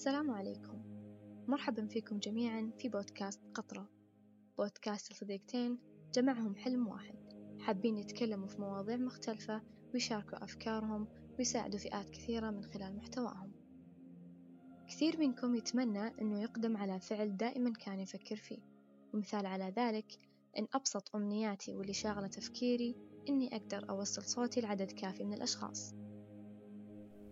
السلام عليكم. مرحبا فيكم جميعا في بودكاست قطرة. بودكاست لصديقتين جمعهم حلم واحد. حابين يتكلموا في مواضيع مختلفة ويشاركوا أفكارهم ويساعدوا فئات كثيرة من خلال محتواهم. كثير منكم يتمنى أنه يقدم على فعل دائما كان يفكر فيه. ومثال على ذلك أن أبسط أمنياتي واللي شاغلة تفكيري إني أقدر أوصل صوتي لعدد كافي من الأشخاص.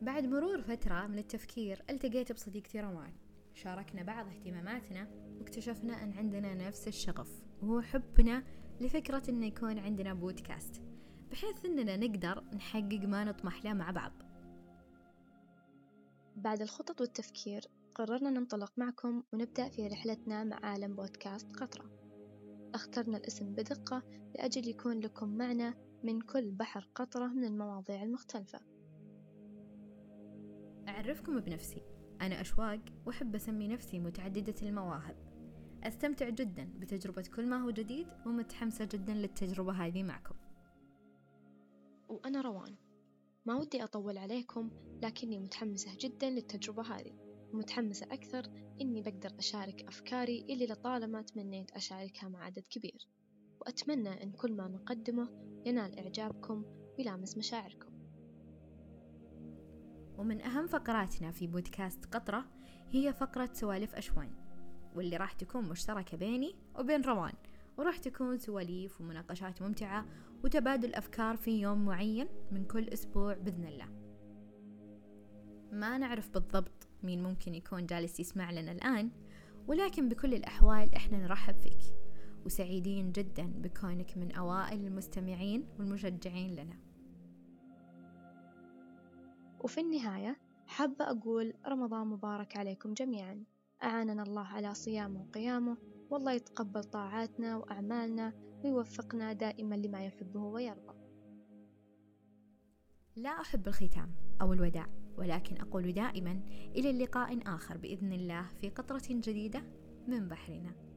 بعد مرور فترة من التفكير التقيت بصديقتي روان شاركنا بعض اهتماماتنا واكتشفنا أن عندنا نفس الشغف. وهو حبنا لفكرة أن يكون عندنا بودكاست بحيث أننا نقدر نحقق ما نطمح له مع بعض. بعد الخطط والتفكير قررنا ننطلق معكم ونبدأ في رحلتنا مع عالم بودكاست قطرة. اخترنا الاسم بدقة لأجل يكون لكم معنى من كل بحر قطرة من المواضيع المختلفة. أعرفكم بنفسي. أنا أشواق وأحب أسمي نفسي متعددة المواهب. أستمتع جدا بتجربة كل ما هو جديد ومتحمسة جدا للتجربة هذه معكم. وأنا روان. ما ودي أطول عليكم لكني متحمسة جدا للتجربة هذه. ومتحمسة أكثر إني بقدر أشارك أفكاري اللي لطالما تمنيت أشاركها مع عدد كبير. وأتمنى إن كل ما نقدمه ينال إعجابكم ويلامس مشاعركم. ومن أهم فقراتنا في بودكاست قطرة هي فقرة سوالف أشوان واللي راح تكون مشتركة بيني وبين روان. وراح تكون سواليف ومناقشات ممتعة وتبادل أفكار في يوم معين من كل أسبوع بإذن الله. ما نعرف بالضبط مين ممكن يكون جالس يسمع لنا الآن ولكن بكل الأحوال إحنا نرحب فيك وسعيدين جدا بكونك من أوائل المستمعين والمشجعين لنا. وفي النهاية حابة أقول رمضان مبارك عليكم جميعا. أعاننا الله على صيامه وقيامه والله يتقبل طاعاتنا وأعمالنا ويوفقنا دائما لما يحبه ويرضى. لا أحب الختام أو الوداع ولكن أقول دائما إلى اللقاء آخر بإذن الله في قطرة جديدة من بحرنا.